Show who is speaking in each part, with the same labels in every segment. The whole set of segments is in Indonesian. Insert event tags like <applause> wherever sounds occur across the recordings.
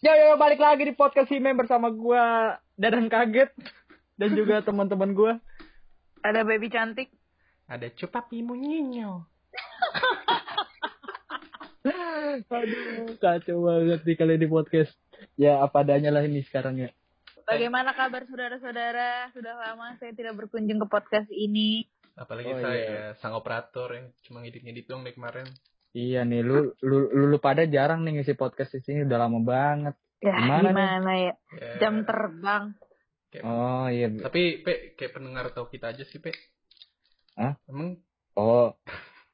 Speaker 1: Yo yo balik lagi di podcast Hime bersama gua Dadan Kaget dan juga <laughs> teman-teman gua.
Speaker 2: Ada baby cantik.
Speaker 3: Ada cupapi munyinyo. <laughs>
Speaker 1: Aduh, kacau banget nih kali di podcast. Ya apa adanya lah ini sekarang ya.
Speaker 2: Bagaimana kabar saudara-saudara? Sudah lama saya tidak berkunjung ke podcast ini.
Speaker 3: Apalagi
Speaker 1: Oh,
Speaker 3: saya
Speaker 1: iya.
Speaker 3: sang operator yang cuma ngedit-ngedit doang dari kemarin.
Speaker 1: Iya nih, lu lu lu, lu pada jarang nih ngisi podcast di sini udah lama banget.
Speaker 2: Ya,
Speaker 1: Gimana
Speaker 2: gimana,
Speaker 1: nih?
Speaker 2: ya?
Speaker 3: Ya,
Speaker 2: Jam terbang.
Speaker 3: kayak-
Speaker 1: Oh iya.
Speaker 3: Tapi Pe, kayak pendengar tahu kita aja sih Pe.
Speaker 1: Hah?
Speaker 3: Emang
Speaker 1: Oh.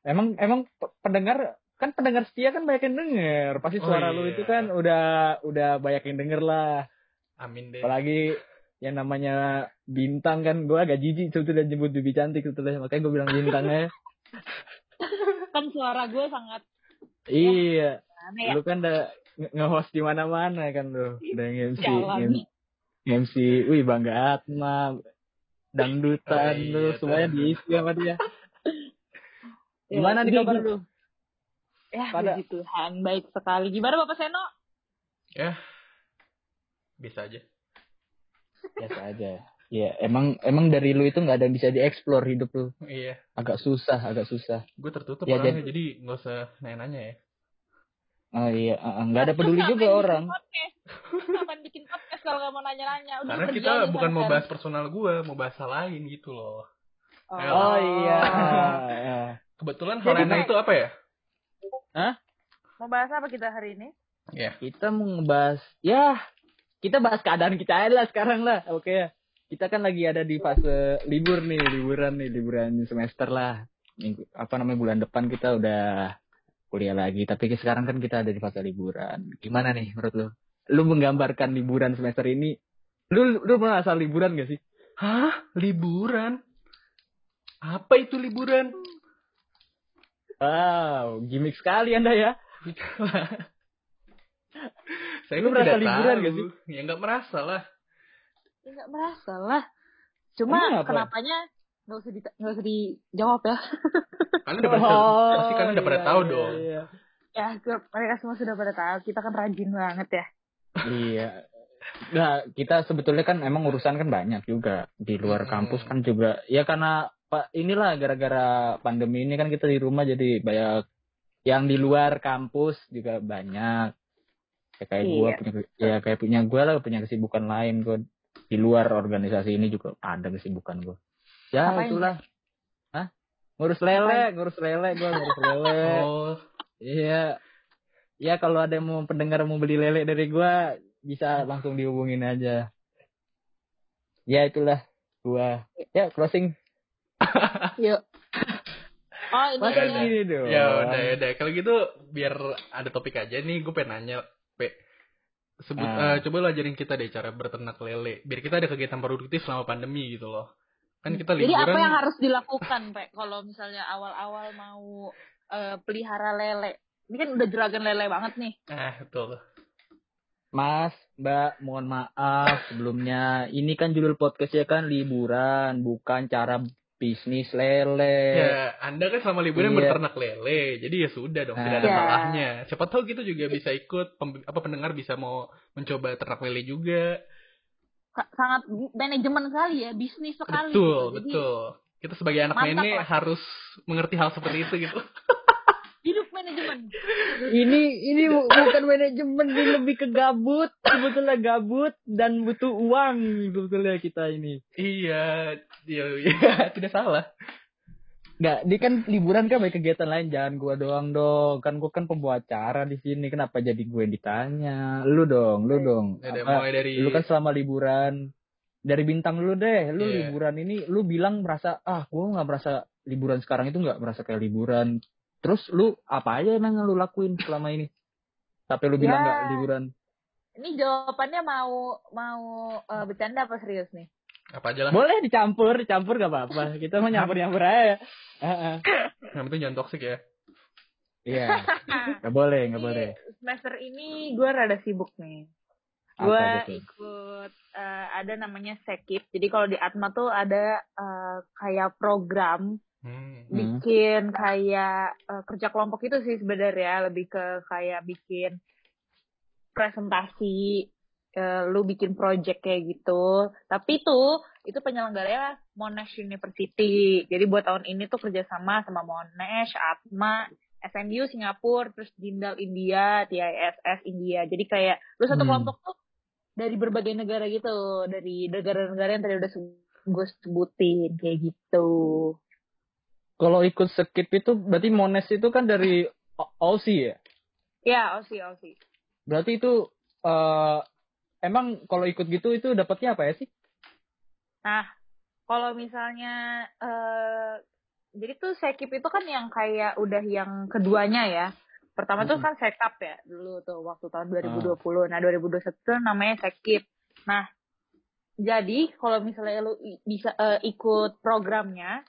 Speaker 1: Emang emang pe- pendengar kan pendengar setia kan banyak yang denger. Pasti
Speaker 3: Oh,
Speaker 1: suara lu
Speaker 3: iya.
Speaker 1: itu kan udah udah banyak yang denger lah.
Speaker 3: amin deh.
Speaker 1: Apalagi yang namanya bintang kan gue agak jijik sebetulnya nyebut bibi cantik sebetulnya makanya gue bilang bintangnya <laughs>
Speaker 2: Kan suara gue sangat
Speaker 1: iya
Speaker 2: ya.
Speaker 1: lu kan udah nge- nge-host di mana-mana kan lu udah nge- nge-MC wih bangga Atma dangdutan
Speaker 3: Oh,
Speaker 1: lu
Speaker 3: iya,
Speaker 1: semuanya diisi sama dia <laughs>
Speaker 2: Ya,
Speaker 1: gimana nih kabar lu
Speaker 2: Ya,
Speaker 1: Pada-
Speaker 2: puji Tuhan. Baik sekali. Gimana Bapak Seno?
Speaker 3: Ya. Bisa aja.
Speaker 1: biasa aja ya emang emang dari lu itu nggak ada yang bisa dieksplor hidup lu
Speaker 3: Iya.
Speaker 1: agak susah agak susah
Speaker 3: Gue tertutup
Speaker 1: Ya,
Speaker 3: orangnya jadi nggak usah nanya-nanya ya.
Speaker 1: oh iya uh, uh, nggak ada peduli juga orang
Speaker 2: Ngapain bikin podcast kalau nggak mau nanya-nanya? Udah
Speaker 3: Karena
Speaker 2: kerja
Speaker 3: kita
Speaker 2: aja
Speaker 3: bukan mau
Speaker 2: sana.
Speaker 3: bahas personal gue, mau bahas hal lain gitu loh.
Speaker 2: Oh,
Speaker 1: oh iya Ya. <laughs>
Speaker 3: Kebetulan hal lain itu apa ya?
Speaker 2: Mau bahas apa kita hari ini?
Speaker 3: Ya.
Speaker 1: kita mau ngebahas ya kita bahas keadaan kita aja lah sekarang lah oke ya kita kan lagi ada di fase libur nih liburan nih liburan semester lah Minggu, apa namanya bulan depan kita udah kuliah lagi tapi sekarang kan kita ada di fase liburan gimana nih menurut lu lu menggambarkan liburan semester ini lu lu merasa liburan gak sih
Speaker 3: Hah? Liburan? Apa itu liburan?
Speaker 1: wow gimmick sekali anda ya
Speaker 3: Saya
Speaker 1: Lu merasa
Speaker 3: tidak
Speaker 1: liburan
Speaker 3: tahu.
Speaker 1: gak sih?
Speaker 3: Ya nggak merasa lah.
Speaker 2: Ya, nggak merasa lah. Cuma
Speaker 1: Emang
Speaker 2: kenapanya nggak usah di nggak usah dijawab ya. <laughs>
Speaker 3: Kalian udah pasti, pasti kalian udah pada
Speaker 1: iya,
Speaker 3: tahu
Speaker 1: iya,
Speaker 3: dong.
Speaker 1: iya.
Speaker 2: Ya, mereka semua sudah pada tahu. Kita kan rajin banget ya.
Speaker 1: Iya. Nah, kita sebetulnya kan emang urusan kan banyak juga di luar
Speaker 3: Hmm.
Speaker 1: kampus kan juga. Ya karena Pak inilah gara-gara pandemi ini kan kita di rumah jadi banyak yang di luar kampus juga banyak. Ya kayak gua
Speaker 2: Iya.
Speaker 1: punya ya kayak punya gua lah punya kesibukan lain gua di luar organisasi ini juga ada kesibukan gua. Ya
Speaker 2: Ngapain,
Speaker 1: itulah. Hah? Ngurus lele, ngurus lele gua ngurus lele.
Speaker 3: Oh,
Speaker 1: Iya. Ya kalau ada yang mau pendengar mau beli lele dari gua bisa langsung dihubungin aja. Ya itulah gua. Ya closing. <laughs>
Speaker 2: Yuk. Oh, ini
Speaker 1: Masa
Speaker 3: ya,
Speaker 2: ya.
Speaker 1: gini dong.
Speaker 3: ya udah ya udah. Kalau gitu biar ada topik aja nih, gue pengen nanya, Pe. Sebut,
Speaker 1: Ah.
Speaker 3: eh, coba lu ajarin kita deh cara berternak lele, biar kita ada kegiatan produktif selama pandemi gitu loh. Kan kita
Speaker 2: Jadi
Speaker 3: liburan.
Speaker 2: apa yang harus dilakukan, Pak? Kalau misalnya awal-awal mau eh, pelihara lele. Ini kan udah juragan lele banget nih.
Speaker 3: Ah, betul.
Speaker 1: Mas, Mbak, mohon maaf sebelumnya. Ini kan judul podcastnya kan liburan, bukan cara bisnis lele.
Speaker 3: Ya, Anda kan selama liburan
Speaker 1: Iya.
Speaker 3: berternak lele, jadi ya sudah dong, tidak ada
Speaker 2: Ya.
Speaker 3: salahnya. Siapa tahu kita juga bisa ikut, pem- apa pendengar bisa mau mencoba ternak lele juga.
Speaker 2: Sa- Sangat manajemen sekali ya, bisnis sekali.
Speaker 3: betul,
Speaker 2: gitu. Jadi,
Speaker 3: betul. Kita sebagai anak nenek harus mengerti hal seperti itu gitu. <laughs>
Speaker 2: manajemen.
Speaker 1: Ini ini bu- bukan manajemen, ini lebih ke gabut. Sebetulnya gabut dan butuh uang sebetulnya kita ini.
Speaker 3: iya, iya, iya, <laughs> tidak salah.
Speaker 1: Nggak, ini kan liburan kan banyak kegiatan lain, jangan gua doang dong. Kan gua kan pembawa acara di sini, kenapa jadi gue ditanya? Lu dong, lu dong.
Speaker 3: Ya udah,
Speaker 1: Apa,
Speaker 3: mulai dari
Speaker 1: lu kan selama liburan dari bintang lu deh, lu
Speaker 3: Iya.
Speaker 1: liburan ini lu bilang merasa ah gua nggak merasa liburan sekarang itu nggak merasa kayak liburan. Terus lu apa aja emang yang lu lakuin selama ini? Sampai lu bilang
Speaker 2: Ya.
Speaker 1: nggak liburan?
Speaker 2: Ini jawabannya mau mau eh, bercanda apa serius nih?
Speaker 3: apa aja lah.
Speaker 1: Boleh dicampur, dicampur gak apa-apa. Kita mau nyampur-nyampur aja. <laughs> Heeh.
Speaker 3: Yang penting jangan toksik ya.
Speaker 1: Iya, <laughs> nggak boleh, nggak
Speaker 2: Ini
Speaker 1: boleh.
Speaker 2: Semester ini gue rada sibuk nih. Gue ikut eh, ada namanya Sekip. Jadi kalau di Atma tuh ada eh, kayak program
Speaker 3: Hmm.
Speaker 2: bikin kayak eh, kerja kelompok itu sih sebenarnya lebih ke kayak bikin presentasi eh, lu bikin project kayak gitu. Tapi itu itu penyelenggaranya Monash University. Jadi buat tahun ini tuh kerjasama sama Monash Atma SMU Singapura terus Jindal India TISS India. Jadi kayak lu satu
Speaker 1: Hmm.
Speaker 2: kelompok tuh dari berbagai negara gitu. Dari negara-negara yang tadi udah gue sebutin kayak gitu
Speaker 1: Kalau ikut skip itu berarti Mones itu kan dari Aussie ya?
Speaker 2: ya Aussie Aussie
Speaker 1: Berarti itu eh emang kalau ikut gitu itu dapatnya apa ya sih?
Speaker 2: Nah, kalau misalnya eh jadi tuh sekip itu kan yang kayak udah yang keduanya ya. Pertama tuh
Speaker 1: Mm-mm.
Speaker 2: kan sekap ya dulu tuh waktu tahun 2020. Nah, 2021 tuh namanya sekip. Nah, jadi kalau misalnya lu bisa eh, ikut programnya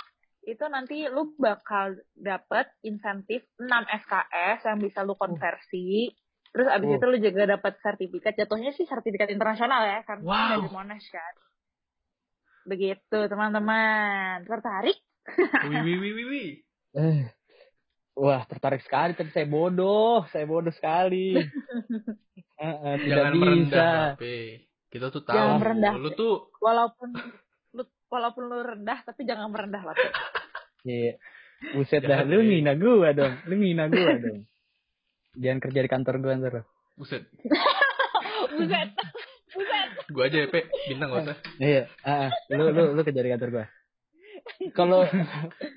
Speaker 2: itu nanti lu bakal dapet insentif 6 SKS yang bisa lu konversi. Terus abis
Speaker 1: Oh.
Speaker 2: itu lu juga dapat sertifikat. Jatuhnya sih sertifikat internasional ya, karena
Speaker 3: Wow.
Speaker 2: dari Monash kan. Begitu teman-teman. Tertarik?
Speaker 3: Wih, wih, wih, wih. <laughs>
Speaker 1: Eh. Wah, tertarik sekali tapi saya bodoh, saya bodoh sekali. <laughs> Eh, eh, tidak
Speaker 3: Jangan
Speaker 1: bisa.
Speaker 3: merendah, HP. Kita tuh tahu.
Speaker 2: Jangan merendah.
Speaker 3: Lu tuh
Speaker 2: Walaupun lu walaupun lu rendah tapi jangan merendah lah. <laughs>
Speaker 1: Iya. Buset dah, lu ngina gua dong. Lu ngina gua dong. Jangan kerja di kantor gua ntar.
Speaker 3: buset. <laughs>
Speaker 2: Buset. Buset.
Speaker 3: Gua aja ya, Pe. Bintang gak usah.
Speaker 1: Iya, ah, ah. lu lu lu kerja di kantor gua. Kalau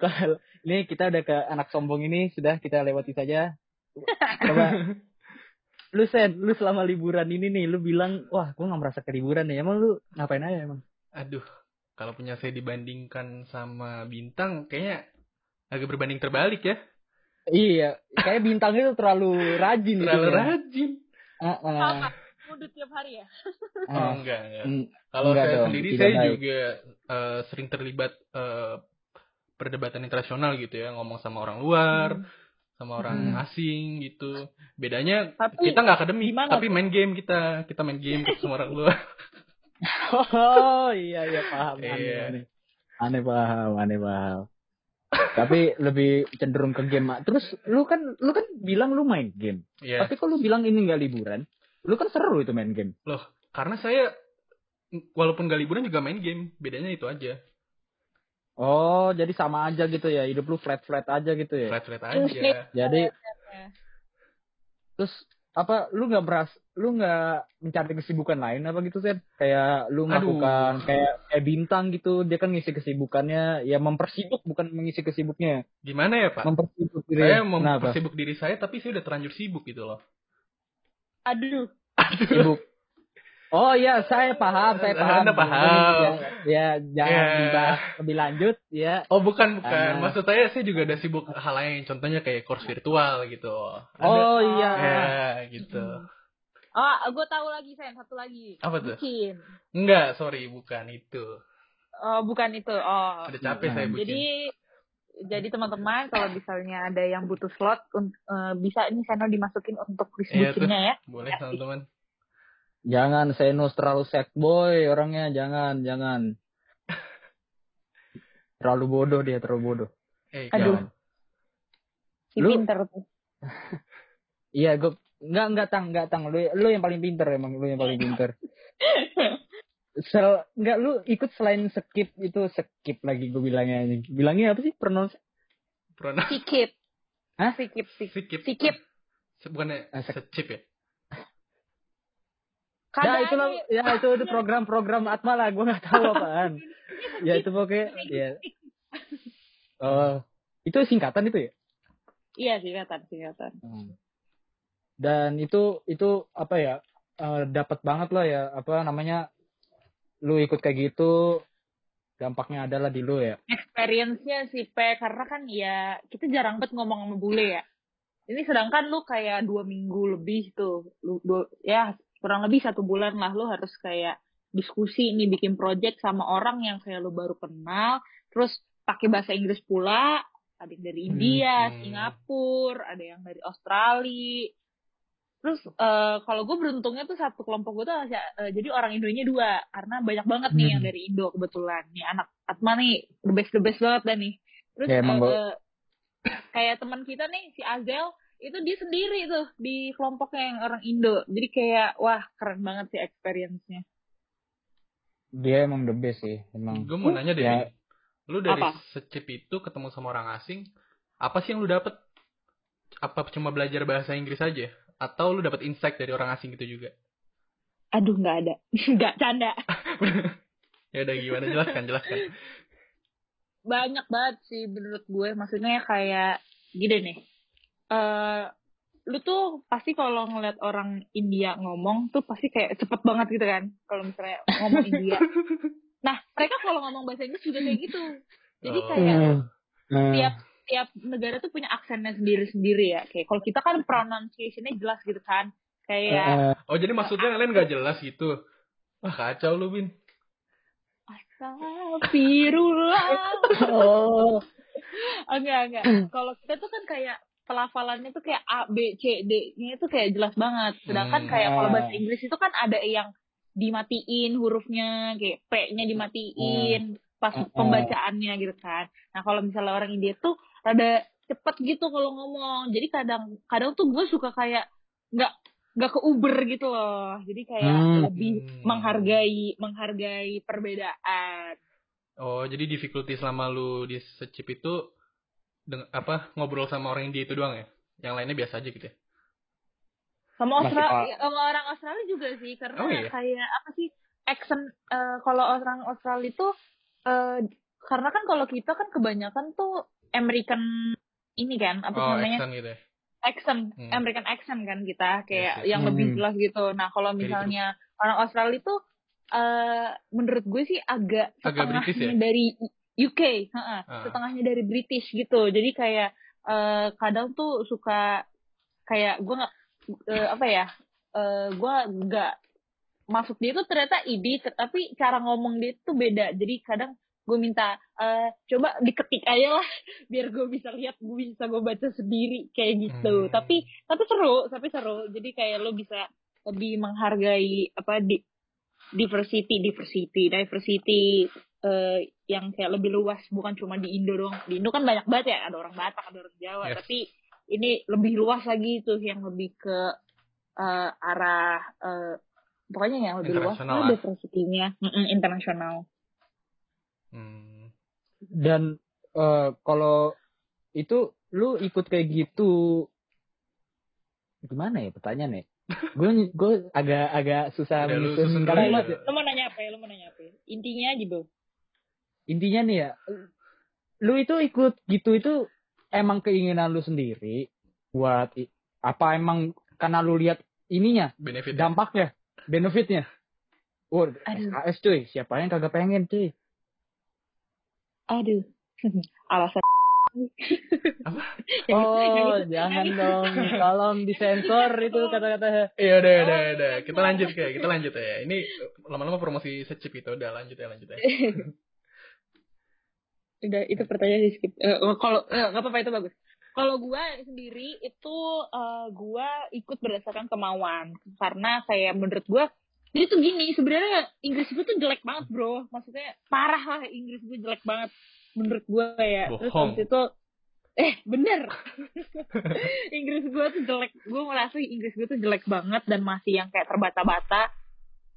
Speaker 1: kalau ini kita udah ke anak sombong ini sudah kita lewati saja. Coba lu sen, lu selama liburan ini nih, lu bilang, wah, gua nggak merasa keliburan nih. Emang lu ngapain aja emang?
Speaker 3: Aduh, kalau punya saya dibandingkan sama bintang, kayaknya agak berbanding terbalik ya.
Speaker 1: Iya, kayak bintang itu terlalu rajin gitu.
Speaker 3: Terlalu
Speaker 1: ya.
Speaker 3: rajin.
Speaker 1: Ah, ah.
Speaker 2: Sama. Udut tiap hari ya.
Speaker 3: Oh,
Speaker 1: Ah.
Speaker 3: enggak, enggak.
Speaker 1: Mm,
Speaker 3: Kalau saya
Speaker 1: dong,
Speaker 3: sendiri, saya
Speaker 1: baik.
Speaker 3: juga eh, sering terlibat eh, perdebatan internasional gitu ya, ngomong sama orang luar, sama orang
Speaker 1: Hmm.
Speaker 3: asing gitu. Bedanya
Speaker 2: Tapi
Speaker 3: kita nggak akademik, tapi main game kita, kita main game <laughs> sama orang luar.
Speaker 1: Oh iya iya paham aneh
Speaker 3: Iya.
Speaker 1: aneh. Aneh paham, aneh paham. Tapi lebih cenderung ke game. Terus lu kan lu kan bilang lu main game.
Speaker 3: Iya.
Speaker 1: Tapi kok lu bilang ini nggak liburan? Lu kan seru itu main game.
Speaker 3: Karena saya walaupun gak liburan juga main game, bedanya itu aja.
Speaker 1: Oh, jadi sama aja gitu ya. Hidup lu flat-flat aja gitu ya.
Speaker 3: Flat-flat
Speaker 2: Muslim.
Speaker 3: aja.
Speaker 1: Jadi
Speaker 2: Ya.
Speaker 1: terus apa lu nggak beras lu nggak mencari kesibukan lain apa gitu Sen? Kayak lu melakukan kayak kayak bintang gitu, dia kan ngisi kesibukannya ya mempersibuk bukan mengisi kesibuknya.
Speaker 3: Gimana ya, Pak?
Speaker 1: Mempersibuk diri.
Speaker 3: Saya
Speaker 1: Kenapa?
Speaker 3: mempersibuk diri saya, tapi saya udah terlanjur sibuk gitu loh.
Speaker 2: Aduh.
Speaker 1: sibuk. Oh iya, saya paham, saya paham.
Speaker 3: Anda paham.
Speaker 1: Ya, ya jangan
Speaker 3: Ya.
Speaker 1: dibahas lebih lanjut, ya.
Speaker 3: Oh bukan bukan,
Speaker 1: Ah.
Speaker 3: maksud saya saya juga udah sibuk hal lain, contohnya kayak course virtual gitu. Ada-
Speaker 1: Oh iya.
Speaker 3: ya gitu.
Speaker 2: Oh, gue tahu lagi, Sen. Satu lagi.
Speaker 3: Apa tuh?
Speaker 2: Bucin.
Speaker 3: Enggak, sorry bukan itu.
Speaker 2: Oh, bukan itu. Oh.
Speaker 3: Ada capek
Speaker 1: Nah,
Speaker 3: saya bucin.
Speaker 2: Jadi jadi teman-teman kalau misalnya ada yang butuh slot eh, bisa ini channel dimasukin untuk
Speaker 3: Iya, tuh.
Speaker 2: bucinnya ya.
Speaker 3: Boleh teman-teman.
Speaker 1: Jangan Senus terlalu sad boy orangnya, jangan, jangan. Terlalu bodoh dia, terlalu bodoh.
Speaker 3: Eh,
Speaker 2: Aduh.
Speaker 3: jangan.
Speaker 2: Si
Speaker 1: Lu-
Speaker 2: pinter tuh. <laughs>
Speaker 1: Iya, gue enggak enggak tang, enggak tang. Lu, lu yang paling pinter emang, lu yang paling pinter. <laughs> Sel, enggak lu ikut selain skip itu skip lagi gue bilangnya ini. Bilangnya apa sih pronounce?
Speaker 3: Pronoun
Speaker 2: Sikip.
Speaker 1: Hah?
Speaker 2: Sikip. Sikip.
Speaker 3: Se- Bukannya
Speaker 1: Ah, sek-
Speaker 3: secip ya?
Speaker 1: Ya
Speaker 2: Kagak
Speaker 1: itu lah,
Speaker 2: aja.
Speaker 1: ya itu itu program-program Atma lah, gue nggak tahu <laughs> apaan. ya itu pokoknya, ya. Oh, itu singkatan itu ya?
Speaker 2: Iya, singkatan, singkatan.
Speaker 1: Hmm. Dan itu itu apa ya? eh, dapat banget lah ya apa namanya? Lu ikut kayak gitu dampaknya adalah di lu ya.
Speaker 2: Experience-nya sih, Pe. Karena kan ya, kita jarang banget ngomong sama bule ya. Ini sedangkan lu kayak dua minggu lebih tuh. Lu, dua, ya, kurang lebih satu bulan lah. Lu harus kayak diskusi nih, bikin project sama orang yang kayak lu baru kenal. Terus pakai bahasa Inggris pula. Ada yang dari India,
Speaker 3: Hmm.
Speaker 2: Singapura, ada yang dari Australia. Terus eh, kalau gue beruntungnya tuh satu kelompok gue tuh eh, jadi orang Indonya dua karena banyak banget nih
Speaker 1: Hmm.
Speaker 2: yang dari Indo kebetulan nih anak Atma nih the best the best banget dah nih. Terus
Speaker 1: Ya, emang
Speaker 2: eh, eh, kayak teman kita nih si Azel itu dia sendiri tuh di kelompoknya yang orang Indo jadi kayak wah keren banget sih experience-nya
Speaker 1: Dia emang the best sih, emang.
Speaker 3: Gue mau nanya deh,
Speaker 1: Ya.
Speaker 3: Lu dari
Speaker 2: Apa?
Speaker 3: secip itu ketemu sama orang asing, apa sih yang lu dapet? Apa cuma belajar bahasa Inggris aja? Atau lu dapet insight dari orang asing gitu juga?
Speaker 2: aduh nggak ada <laughs> nggak canda <laughs>
Speaker 3: ya udah gimana jelaskan jelaskan.
Speaker 2: banyak banget sih menurut gue maksudnya kayak gini nih eh lu tuh pasti kalau ngeliat orang India ngomong tuh pasti kayak cepet banget gitu kan kalau misalnya ngomong India <laughs> nah mereka kalau ngomong bahasa Inggris juga kayak gitu jadi
Speaker 3: Oh.
Speaker 2: kayak
Speaker 1: Hmm.
Speaker 2: tiap tiap negara tuh punya aksennya sendiri-sendiri ya kayak kalau kita kan pronunciation-nya jelas gitu kan kayak
Speaker 1: Eh,
Speaker 3: Oh jadi maksudnya kalian gak jelas gitu? Wah kacau lu Bin.
Speaker 2: Astagfirullah
Speaker 1: oh.
Speaker 2: Oh, enggak enggak kalau kita tuh kan kayak pelafalannya tuh kayak A B C D nya itu kayak jelas banget sedangkan
Speaker 3: Hmm.
Speaker 2: kayak kalau
Speaker 1: Ah.
Speaker 2: bahasa Inggris itu kan ada yang dimatiin hurufnya kayak P-nya dimatiin pas
Speaker 1: Ah, ah.
Speaker 2: pembacaannya gitu kan nah kalau misalnya orang India tuh rada cepet gitu kalau ngomong jadi kadang kadang tuh gue suka kayak nggak nggak ke Uber gitu loh jadi kayak
Speaker 1: Hmm.
Speaker 2: lebih
Speaker 3: Hmm.
Speaker 2: menghargai menghargai perbedaan
Speaker 3: Oh jadi difficulty selama lu di secip itu deng- apa ngobrol sama orang India itu doang ya? Yang lainnya biasa aja gitu ya?
Speaker 2: sama
Speaker 1: Masih,
Speaker 2: Australia sama orang Australia juga sih karena
Speaker 3: Oh, iya?
Speaker 2: kayak apa sih accent eh, kalau orang Australia itu eh, karena kan kalau kita kan kebanyakan tuh American ini kan apa
Speaker 3: Oh
Speaker 2: namanya
Speaker 3: accent gitu ya?
Speaker 2: accent
Speaker 3: Hmm.
Speaker 2: American accent kan kita kayak
Speaker 3: Yes, yes.
Speaker 2: yang lebih
Speaker 1: Hmm.
Speaker 2: jelas gitu nah kalau
Speaker 3: Very
Speaker 2: misalnya orang Australia itu eh menurut gue sih agak
Speaker 3: Agak
Speaker 2: setengahnya
Speaker 3: British ya?
Speaker 2: dari UK heeh,
Speaker 3: Ah.
Speaker 2: setengahnya dari British gitu jadi kayak eh kadang tuh suka kayak gue nggak eh, apa ya eh gue nggak masuk dia tuh ternyata ide tapi cara ngomong dia tuh beda jadi kadang gue minta eh coba diketik aja lah <laughs> biar gue bisa lihat gue bisa gue baca sendiri kayak gitu
Speaker 3: Hmm.
Speaker 2: tapi tapi seru tapi seru jadi kayak lo bisa lebih menghargai apa di diversity diversity diversity eh, yang kayak lebih luas bukan cuma di Indo doang. Di Indo kan banyak banget ya ada orang Batak ada orang Jawa.
Speaker 3: Yes.
Speaker 2: tapi ini lebih luas lagi tuh yang lebih ke eh, arah eh, pokoknya yang lebih luas lah. diversity-nya internasional.
Speaker 3: Hmm.
Speaker 1: Dan eh, kalau itu lu ikut kayak gitu gimana ya pertanyaan ya? Gue gue agak agak susah
Speaker 3: lu
Speaker 1: menyusun kalimat
Speaker 2: lo mau nanya apa ya? Lo mau nanya apa ya? Intinya aja bro
Speaker 1: Intinya nih ya, lu itu ikut gitu itu emang keinginan lu sendiri buat apa emang karena lu lihat ininya
Speaker 3: Benefit. ya?
Speaker 1: dampaknya benefitnya. Oh,
Speaker 2: Aduh.
Speaker 1: SKS cuy, siapa yang kagak pengen cuy?
Speaker 2: aduh <laughs> alasan
Speaker 3: Apa?
Speaker 1: Oh, jangan dong, tolong disensor itu kata-kata.
Speaker 3: Iya udah udah
Speaker 2: Oh,
Speaker 3: udah. Kita lanjut ya. Kita lanjut ya. Ini lama-lama promosi secip itu udah lanjut ya lanjut ya. <laughs>
Speaker 2: udah itu pertanyaan di skip. Oh, kalau eh, nggak apa-apa itu bagus. Kalau gua sendiri itu eh, gua ikut berdasarkan kemauan. Karena kayak menurut gua jadi tuh gini sebenarnya Inggris gua tuh jelek banget bro. Maksudnya parah lah Inggris gua jelek banget menurut gua ya. Terus
Speaker 3: Bohong.
Speaker 2: habis itu eh bener. <laughs> Inggris gua tuh jelek gua merasa Inggris gua tuh jelek banget dan masih yang kayak terbata-bata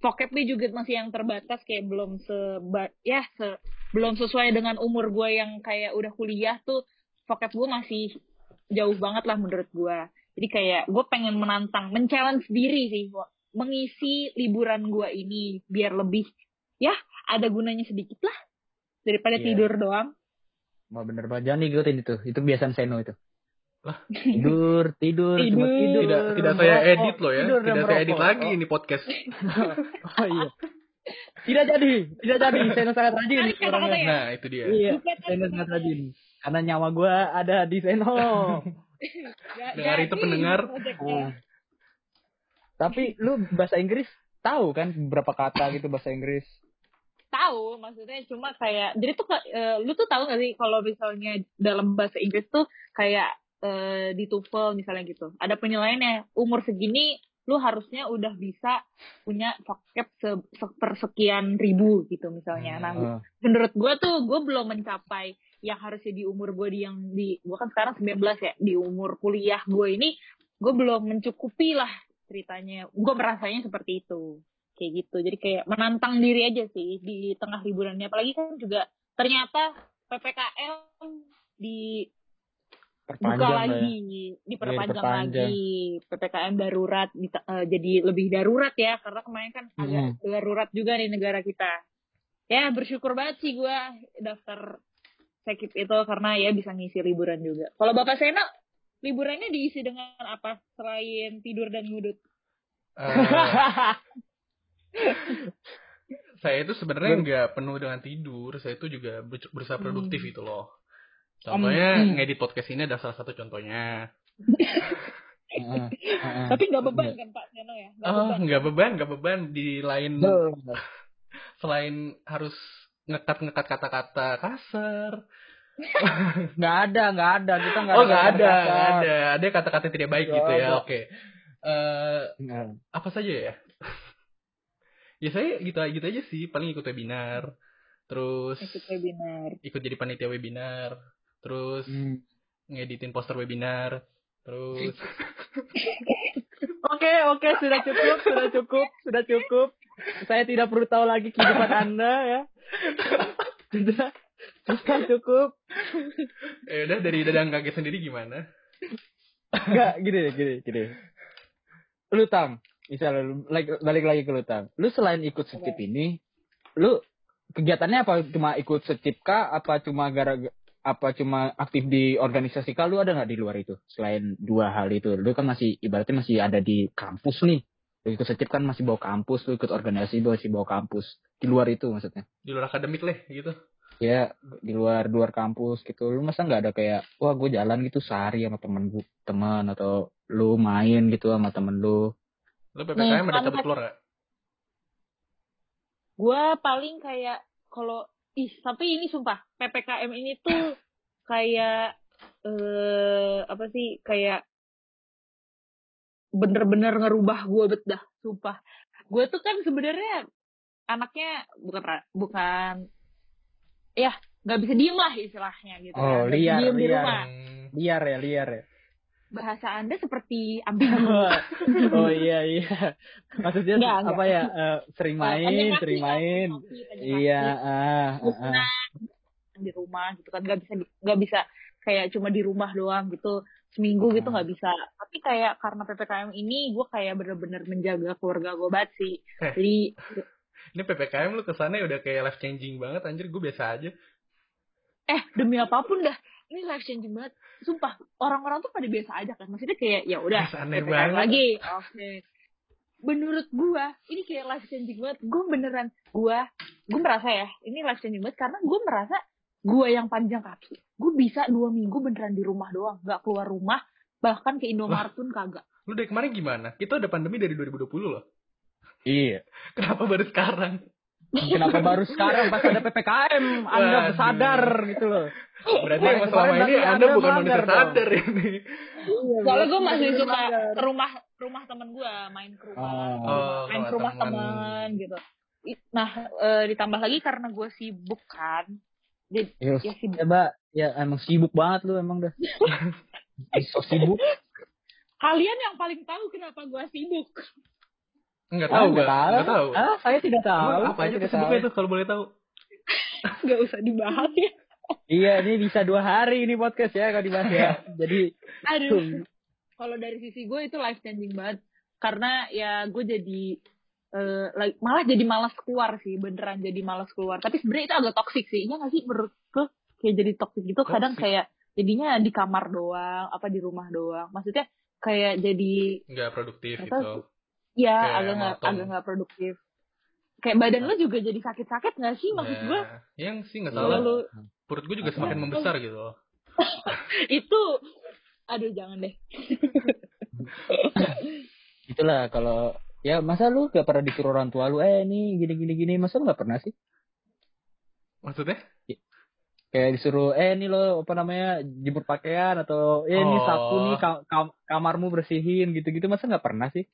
Speaker 2: vocabnya juga masih yang terbatas kayak belum seba ya se belum sesuai dengan umur gue yang kayak udah kuliah tuh vocab gue masih jauh banget lah menurut gue jadi kayak gue pengen menantang men-challenge diri sih mengisi liburan gue ini biar lebih ya ada gunanya sedikit lah daripada
Speaker 1: Iya.
Speaker 2: tidur doang
Speaker 1: Mau bener banget jangan ngikutin itu. Itu kebiasaan Seno itu.
Speaker 3: Lah? <laughs>
Speaker 1: Tidur, tidur, cuma
Speaker 2: Tidur.
Speaker 1: tidur.
Speaker 3: Tidak tidak saya edit loh ya.
Speaker 1: tidur
Speaker 3: Tidak saya edit lagi ini podcast. <laughs>
Speaker 1: Oh iya. Tidak jadi, tidak jadi. Seno sangat rajin
Speaker 2: kata-kata
Speaker 1: orangnya.
Speaker 2: ya?
Speaker 3: Nah, itu dia.
Speaker 1: Iya, Seno sangat rajin. Karena nyawa gua ada di Seno.
Speaker 2: Gak <laughs>
Speaker 3: Dengar itu pendengar.
Speaker 1: Nah. Tapi lu bahasa Inggris tahu kan berapa kata gitu bahasa Inggris?
Speaker 2: tahu maksudnya cuma kayak jadi tuh eh, lu tuh tahu gak sih kalau misalnya dalam bahasa Inggris tuh kayak eh, di TOEFL misalnya gitu. Ada penilaiannya umur segini lu harusnya udah bisa punya vocab se- sepersekian ribu gitu misalnya. Nah
Speaker 1: Hmm.
Speaker 2: menurut gue tuh gue belum mencapai yang harusnya di umur gue di yang di gue kan sekarang 19 ya di umur kuliah gue ini gue belum mencukupi lah ceritanya. Gue merasanya seperti itu. Kayak gitu. Jadi kayak menantang diri aja sih di tengah liburannya. Apalagi kan juga ternyata ppkm di buka
Speaker 1: ya.
Speaker 2: lagi diperpanjang
Speaker 1: diperpanjang.
Speaker 2: lagi ppkm darurat eh, jadi lebih darurat ya karena kemarin kan agak darurat juga di negara kita ya bersyukur banget sih gue daftar sakit itu karena ya bisa ngisi liburan juga kalau bapak Sena liburannya diisi dengan apa selain tidur dan ngudut
Speaker 3: Eh, <laughs> saya itu sebenarnya nggak penuh dengan tidur. Saya itu juga ber- berusaha produktif
Speaker 2: Hmm.
Speaker 3: gitu loh. Contohnya
Speaker 1: Hmm.
Speaker 3: ngedit podcast ini ada salah satu contohnya.
Speaker 1: Heeh. <laughs>
Speaker 2: tapi nggak beban
Speaker 1: Iya.
Speaker 2: kan Pak Seno ya nggak
Speaker 3: Oh,
Speaker 2: beban
Speaker 3: nggak beban, nggak beban. Di lain <laughs> selain harus ngekat-ngekat kata-kata kasar. <laughs>
Speaker 1: Nggak ada, nggak ada. Kita nggak
Speaker 3: oh, nggak ada, nggak ada. Ada kata-kata yang tidak baik
Speaker 1: Nggak
Speaker 3: gitu ya.
Speaker 1: ada.
Speaker 3: Oke. Eh,
Speaker 1: Nggak.
Speaker 3: apa saja ya? ya saya gitu gitu aja sih, paling ikut webinar. Terus
Speaker 2: ikut webinar
Speaker 3: ikut jadi panitia webinar. Terus
Speaker 1: Hmm.
Speaker 3: ngeditin poster webinar. Terus <laughs>
Speaker 1: Oke, oke, sudah cukup, sudah cukup, sudah cukup. Saya tidak perlu tahu lagi kehidupan <laughs> Anda ya. Sudah, sudah cukup.
Speaker 3: eh udah dari dadang kaget sendiri gimana?
Speaker 1: Enggak, gini, gini, gini. Lu Tam, misalnya lu, like, balik lagi ke lu Tam. Lu selain ikut secip ini, lu kegiatannya apa? Cuma ikut secip kah? Apa cuma gara apa cuma aktif di organisasi kah? Lu ada nggak di luar itu? Selain dua hal itu, lu kan masih ibaratnya masih ada di kampus nih. Lu ikut secip kan masih bawa kampus, lu ikut organisasi masih bawa kampus. Di luar itu maksudnya.
Speaker 3: Di luar akademik lah gitu.
Speaker 1: Ya, di luar luar kampus gitu. Lu masa nggak ada kayak, wah gue jalan gitu sehari sama temen gue, teman atau lu main gitu sama temen lu.
Speaker 3: Lu PPKM ada cabut keluar gak?
Speaker 2: gue paling kayak kalau ih tapi ini sumpah ppkm ini tuh <laughs> kayak eh apa sih kayak bener-bener ngerubah gue bet dah sumpah gue tuh kan sebenarnya anaknya bukan bukan ya nggak bisa diem lah istilahnya gitu
Speaker 1: Oh,
Speaker 2: kan. Nggak bisa
Speaker 1: liar,
Speaker 2: diem di
Speaker 1: liar.
Speaker 2: rumah
Speaker 3: Hmm,
Speaker 1: Liar ya, liar ya.
Speaker 2: Bahasa anda seperti ambigu <laughs>
Speaker 1: oh iya iya. Maksudnya
Speaker 2: Nggak, nggak.
Speaker 1: apa ya? eh, sering main,
Speaker 2: Penyakit,
Speaker 1: sering main. Iya, ah, ah, ah.
Speaker 2: di rumah gitu kan nggak bisa nggak bisa kayak cuma di rumah doang gitu seminggu gitu
Speaker 1: Hmm.
Speaker 2: nggak bisa tapi kayak karena ppkm ini gue kayak bener-bener menjaga keluarga gue banget sih
Speaker 3: Eh.
Speaker 2: jadi
Speaker 3: Ini PPKM lu kesannya udah kayak life changing banget anjir, gue biasa aja.
Speaker 2: eh demi apa pun dah ini life changing banget sumpah orang-orang tuh pada biasa aja kan maksudnya kayak ya udah <laughs>
Speaker 3: Aneh
Speaker 2: PPKM
Speaker 3: banget.
Speaker 2: lagi oke menurut gua ini kayak life changing banget gue beneran gua gue merasa ya ini life changing banget karena gue merasa gua yang panjang kaki gue bisa dua minggu beneran di rumah doang nggak keluar rumah bahkan ke Indomaret pun kagak
Speaker 3: Lu dari kemarin gimana? Kita udah pandemi dari 2020 loh.
Speaker 1: Iya. <laughs>
Speaker 3: Kenapa baru sekarang?
Speaker 1: Kenapa baru sekarang pas ada PPKM Anda
Speaker 3: Waduh.
Speaker 1: sadar gitu loh.
Speaker 3: Berarti
Speaker 1: Wah, kemarin
Speaker 3: selama ini Anda
Speaker 1: Anda
Speaker 3: bukan manusia
Speaker 1: dong.
Speaker 3: sadar ini.
Speaker 2: soalnya gue masih suka ke rumah rumah temen gue main ke rumah
Speaker 3: Oh,
Speaker 2: main ke rumah
Speaker 3: temen.
Speaker 2: teman gitu nah eh, ditambah lagi karena gue sibuk kan jadi
Speaker 1: Yes.
Speaker 2: ya sibuk
Speaker 1: Ya, Mbak, ya emang sibuk banget lu emang dah. <laughs> so sibuk.
Speaker 2: kalian yang paling tahu kenapa gue sibuk
Speaker 3: Enggak
Speaker 1: Ah,
Speaker 3: tahu
Speaker 1: nggak
Speaker 3: gak?
Speaker 1: tahu.
Speaker 3: Enggak tahu.
Speaker 1: Ah, saya tidak tahu.
Speaker 3: Emang apa
Speaker 1: Saya
Speaker 3: aja
Speaker 1: tahu.
Speaker 3: tuh kalau boleh tahu? <laughs>
Speaker 2: nggak usah dibahas ya
Speaker 1: Iya, ini bisa dua hari ini podcast ya kalau dibahas ya. <laughs> Jadi,
Speaker 2: aduh kalau dari sisi gue itu life changing banget karena ya gue jadi eh, like- malah jadi malas keluar sih beneran jadi malas keluar tapi sebenarnya itu agak toxic sih iya nggak sih menurut gue kayak jadi toxic gitu kadang kayak jadinya di kamar doang apa di rumah doang maksudnya kayak jadi
Speaker 3: Enggak produktif
Speaker 2: Nggak
Speaker 3: gitu.
Speaker 2: Ya
Speaker 3: Kayak
Speaker 2: agak nggak agak nggak produktif. Kayak badan lu juga jadi sakit-sakit nggak sih? Maksud gue
Speaker 3: Ya, yang sih enggak
Speaker 2: kalau
Speaker 3: salah.
Speaker 2: lu
Speaker 3: Perut gue juga semakin membesar gitu. <laughs>
Speaker 2: Itu aduh jangan deh. <laughs>
Speaker 1: Itulah kalau ya masa lu gak pernah disuruh orang tua lu eh ini gini gini gini masa lu gak pernah sih?
Speaker 3: Maksudnya?
Speaker 1: kayak disuruh eh ini lo apa namanya jemur pakaian atau eh ini
Speaker 3: Oh.
Speaker 1: sapu nih ka- kam- kamarmu bersihin gitu-gitu masa nggak pernah sih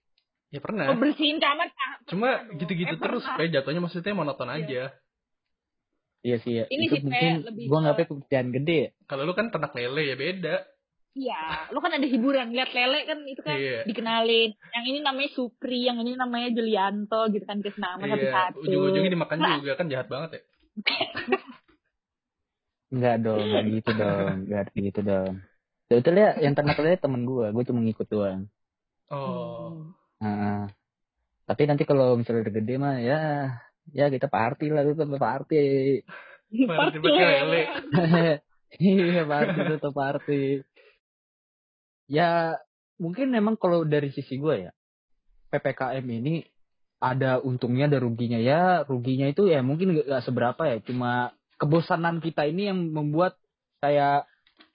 Speaker 3: Ya pernah.
Speaker 2: oh, bersihin kamar ah,
Speaker 3: Cuma gitu-gitu
Speaker 2: Eh,
Speaker 3: terus
Speaker 2: pernah.
Speaker 3: kayak jatuhnya maksudnya monoton
Speaker 2: Iya.
Speaker 3: aja.
Speaker 1: Iya sih ya.
Speaker 2: Ini
Speaker 1: itu
Speaker 2: sih,
Speaker 1: mungkin
Speaker 2: lebih
Speaker 1: gua
Speaker 2: ke-
Speaker 1: ngapain pekerjaan gede.
Speaker 3: Kalau lu kan ternak lele ya beda.
Speaker 2: Iya, lu kan ada hiburan lihat lele kan itu kan
Speaker 3: Iya.
Speaker 2: dikenalin. Yang ini namanya Supri, yang ini namanya Julianto gitu kan dikasih nama
Speaker 3: Iya,
Speaker 2: satu-satu.
Speaker 3: ujung-ujungnya dimakan juga kan jahat banget ya. <laughs>
Speaker 1: Enggak dong, enggak gitu dong, enggak gitu dong. Sebetulnya yang ternak lele temen gua, gua cuma ngikut doang.
Speaker 3: Oh.
Speaker 1: Nah, tapi nanti kalau misalnya udah gede mah ya ya kita party lah tetap party.
Speaker 3: Party <laughs>
Speaker 1: iya party tetap party. Ya mungkin memang kalau dari sisi gue ya ppkm ini ada untungnya ada ruginya. Ya ruginya itu ya mungkin gak, gak seberapa ya cuma kebosanan kita ini yang membuat kayak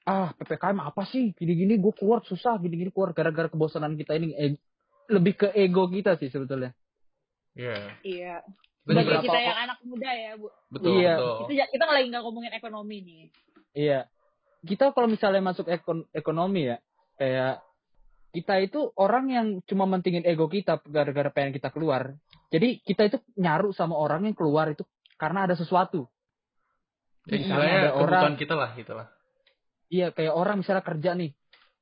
Speaker 1: ah ppkm apa sih? Gini-gini gue keluar susah gini-gini keluar. Gara-gara kebosanan kita ini eh, lebih ke ego kita sih sebetulnya
Speaker 3: Iya.
Speaker 2: Iya. Bagi
Speaker 3: juga-
Speaker 2: kita yang anak muda ya, Bu.
Speaker 3: Betul,
Speaker 1: Iya.
Speaker 3: betul.
Speaker 2: Kita kita lagi nggak ngomongin ekonomi nih.
Speaker 1: Iya. Kita kalau misalnya masuk ekon ekonomi ya, kayak kita itu orang yang cuma mentingin ego kita gara-gara pengen kita keluar. Jadi kita itu nyaru sama orang yang keluar itu karena ada sesuatu.
Speaker 3: Ya,
Speaker 1: Misalnya ada
Speaker 3: kebutuhan
Speaker 1: orang-
Speaker 3: kita lah gitu lah.
Speaker 1: Iya, kayak orang misalnya kerja nih.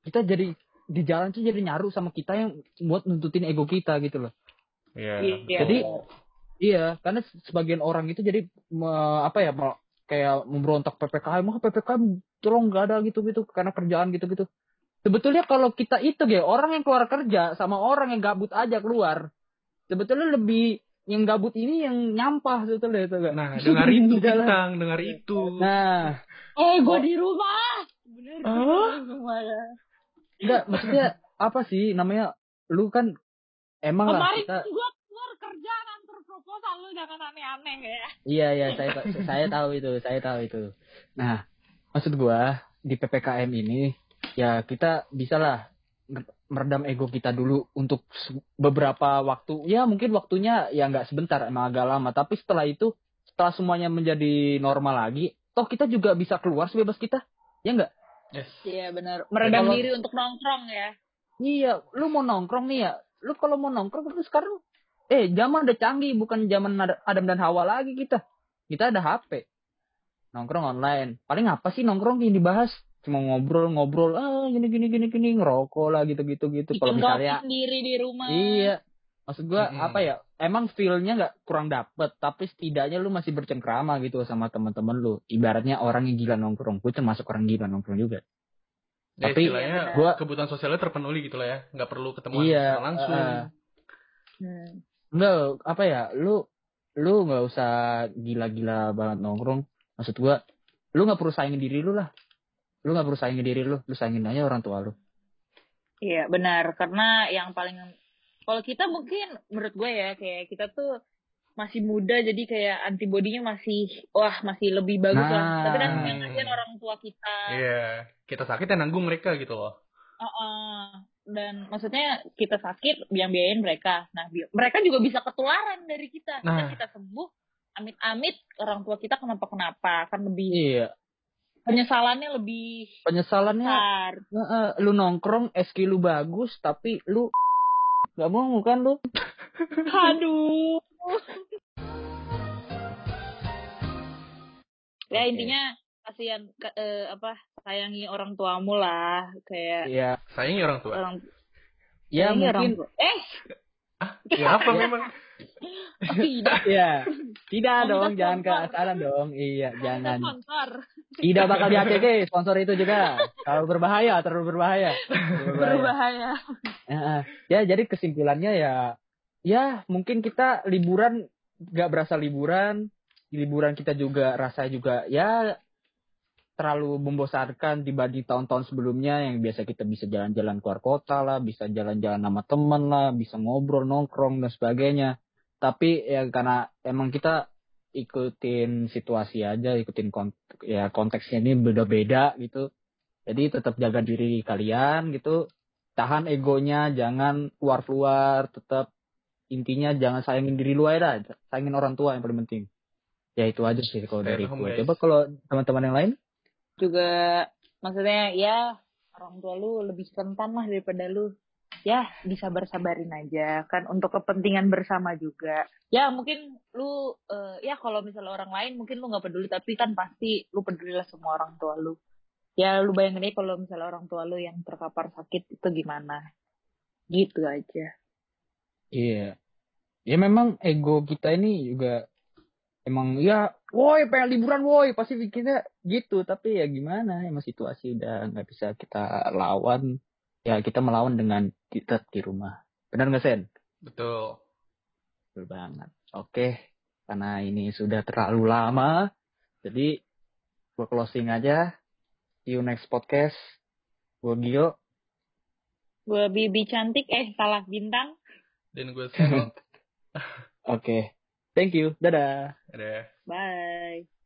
Speaker 1: Kita jadi di jalan tuh jadi nyaru sama kita yang buat nuntutin ego kita gitu loh.
Speaker 3: Iya.
Speaker 2: Iya.
Speaker 1: Jadi iya, karena sebagian orang itu jadi me- apa ya, mau kayak memberontak PPKM, mah PPKM tolong nggak ada gitu-gitu karena kerjaan gitu-gitu. Sebetulnya kalau kita itu ya orang yang keluar kerja sama orang yang gabut aja keluar, sebetulnya lebih yang gabut ini yang nyampah sebetulnya itu gak?
Speaker 3: Nah, dengar <laughs> itu. Bintang, dengar itu.
Speaker 1: Nah,
Speaker 2: Eh, gue di rumah. Bener.
Speaker 3: Oh.
Speaker 2: di rumah ya.
Speaker 1: Enggak maksudnya apa sih namanya? Lu kan emang lah
Speaker 2: Kemarin
Speaker 1: kita
Speaker 2: gue keluar kerja nganter proposal lu jangan aneh-aneh ya.
Speaker 1: Iya iya saya saya tahu itu saya tahu itu. Nah maksud gua di ppkm ini ya kita bisa lah nge- meredam ego kita dulu untuk beberapa waktu ya mungkin waktunya ya nggak sebentar emang agak lama tapi setelah itu setelah semuanya menjadi normal lagi toh kita juga bisa keluar sebebas kita ya nggak
Speaker 3: Yes.
Speaker 2: Iya benar. Meredam
Speaker 1: Kalau-
Speaker 2: diri untuk nongkrong ya.
Speaker 1: iya lu mau nongkrong nih ya lu kalau mau nongkrong itu sekarang eh zaman udah canggih bukan zaman Ad- Adam dan Hawa lagi kita kita ada HP nongkrong online paling apa sih nongkrong yang dibahas cuma ngobrol-ngobrol ah gini gini gini gini ngerokok lah gitu gitu gitu kalau misalnya
Speaker 2: sendiri di rumah.
Speaker 1: iya maksud gua
Speaker 3: Mm-mm.
Speaker 1: apa ya emang feelnya nggak kurang dapet tapi setidaknya lu masih bercengkrama gitu sama teman-teman lu ibaratnya orang yang gila nongkrong gue termasuk orang gila nongkrong juga
Speaker 3: Ya,
Speaker 1: Tapi gua-
Speaker 3: kebutuhan sosialnya terpenuhi gitu lah ya. Nggak perlu ketemu
Speaker 1: Iya,
Speaker 3: langsung.
Speaker 1: uh,
Speaker 2: Hmm.
Speaker 1: Enggak, apa ya, lu lu nggak usah gila-gila banget nongkrong. Maksud gua, lu nggak perlu saingin diri lu lah. Lu nggak perlu saingin diri lu, lu saingin aja orang tua lu.
Speaker 2: Iya benar karena yang paling kalau kita mungkin menurut gue ya kayak kita tuh masih muda jadi kayak antibodinya masih wah masih lebih bagus lah.
Speaker 1: Nah.
Speaker 2: Tapi kan yang kasihan orang tua kita.
Speaker 3: Iya. Kita sakit ya nanggung mereka gitu loh.
Speaker 2: Uh-uh. Dan maksudnya kita sakit yang biayain mereka. Nah bi- mereka juga bisa ketularan dari kita.
Speaker 3: Nah.
Speaker 2: Kita kita sembuh amit-amit orang tua kita kenapa-kenapa kan lebih
Speaker 1: Iya.
Speaker 2: penyesalannya lebih
Speaker 1: Penyesalannya,
Speaker 2: besar.
Speaker 1: eh, lu nongkrong, SQ lu bagus, tapi lu nggak mau kan lu?
Speaker 2: Aduh. ya intinya kasihan eh, apa sayangi orang tuamu lah kayak
Speaker 1: Iya.
Speaker 3: Sayangi orang tua.
Speaker 2: orang
Speaker 1: Ya
Speaker 2: sayangi orang
Speaker 1: mungkin.
Speaker 2: tua. eh
Speaker 3: Ya apa memang? <laughs>
Speaker 2: tidak
Speaker 1: Iya. Tidak dong, jangan ke asaran dong. Iya, jangan.
Speaker 2: sponsor
Speaker 1: Tidak bakal di ACC sponsor itu juga. Kalau berbahaya, terlalu berbahaya. Terlalu berbahaya. <laughs>
Speaker 2: berbahaya
Speaker 1: ya jadi kesimpulannya ya ya mungkin kita liburan nggak berasa liburan liburan kita juga rasa juga ya terlalu membosankan dibanding tahun-tahun sebelumnya yang biasa kita bisa jalan-jalan keluar kota lah bisa jalan-jalan sama temen lah bisa ngobrol nongkrong dan sebagainya tapi ya karena emang kita ikutin situasi aja ikutin kont ya konteksnya ini beda-beda gitu. Jadi tetap jaga diri kalian gitu. Tahan egonya jangan keluar-keluar tetap intinya jangan sayangin diri lu aja dah. sayangin orang tua yang paling penting. Ya itu aja sih kalau dari gue coba kalau teman-teman yang lain?
Speaker 2: Juga maksudnya ya orang tua lu lebih rentan lah daripada lu ya disabar-sabarin aja kan untuk kepentingan bersama juga ya mungkin lu eh, ya kalau misalnya orang lain mungkin lu nggak peduli tapi kan pasti lu peduli lah semua orang tua lu ya lu bayangin aja kalau misalnya orang tua lu yang terkapar sakit itu gimana gitu aja
Speaker 1: Iya. Ya memang ego kita ini juga emang ya, woi pengen liburan woi, pasti pikirnya gitu. Tapi ya gimana, emang situasi udah nggak bisa kita lawan. Ya kita melawan dengan kita di rumah. Benar nggak Sen?
Speaker 3: Betul.
Speaker 1: Betul banget. Oke, karena ini sudah terlalu lama, jadi gua closing aja. See you next podcast. Gua Gio.
Speaker 2: gue bibi cantik eh salah bintang
Speaker 3: Dan gue Seno. <laughs>
Speaker 1: Oke, thank you. Dadah.
Speaker 3: Ada.
Speaker 2: bye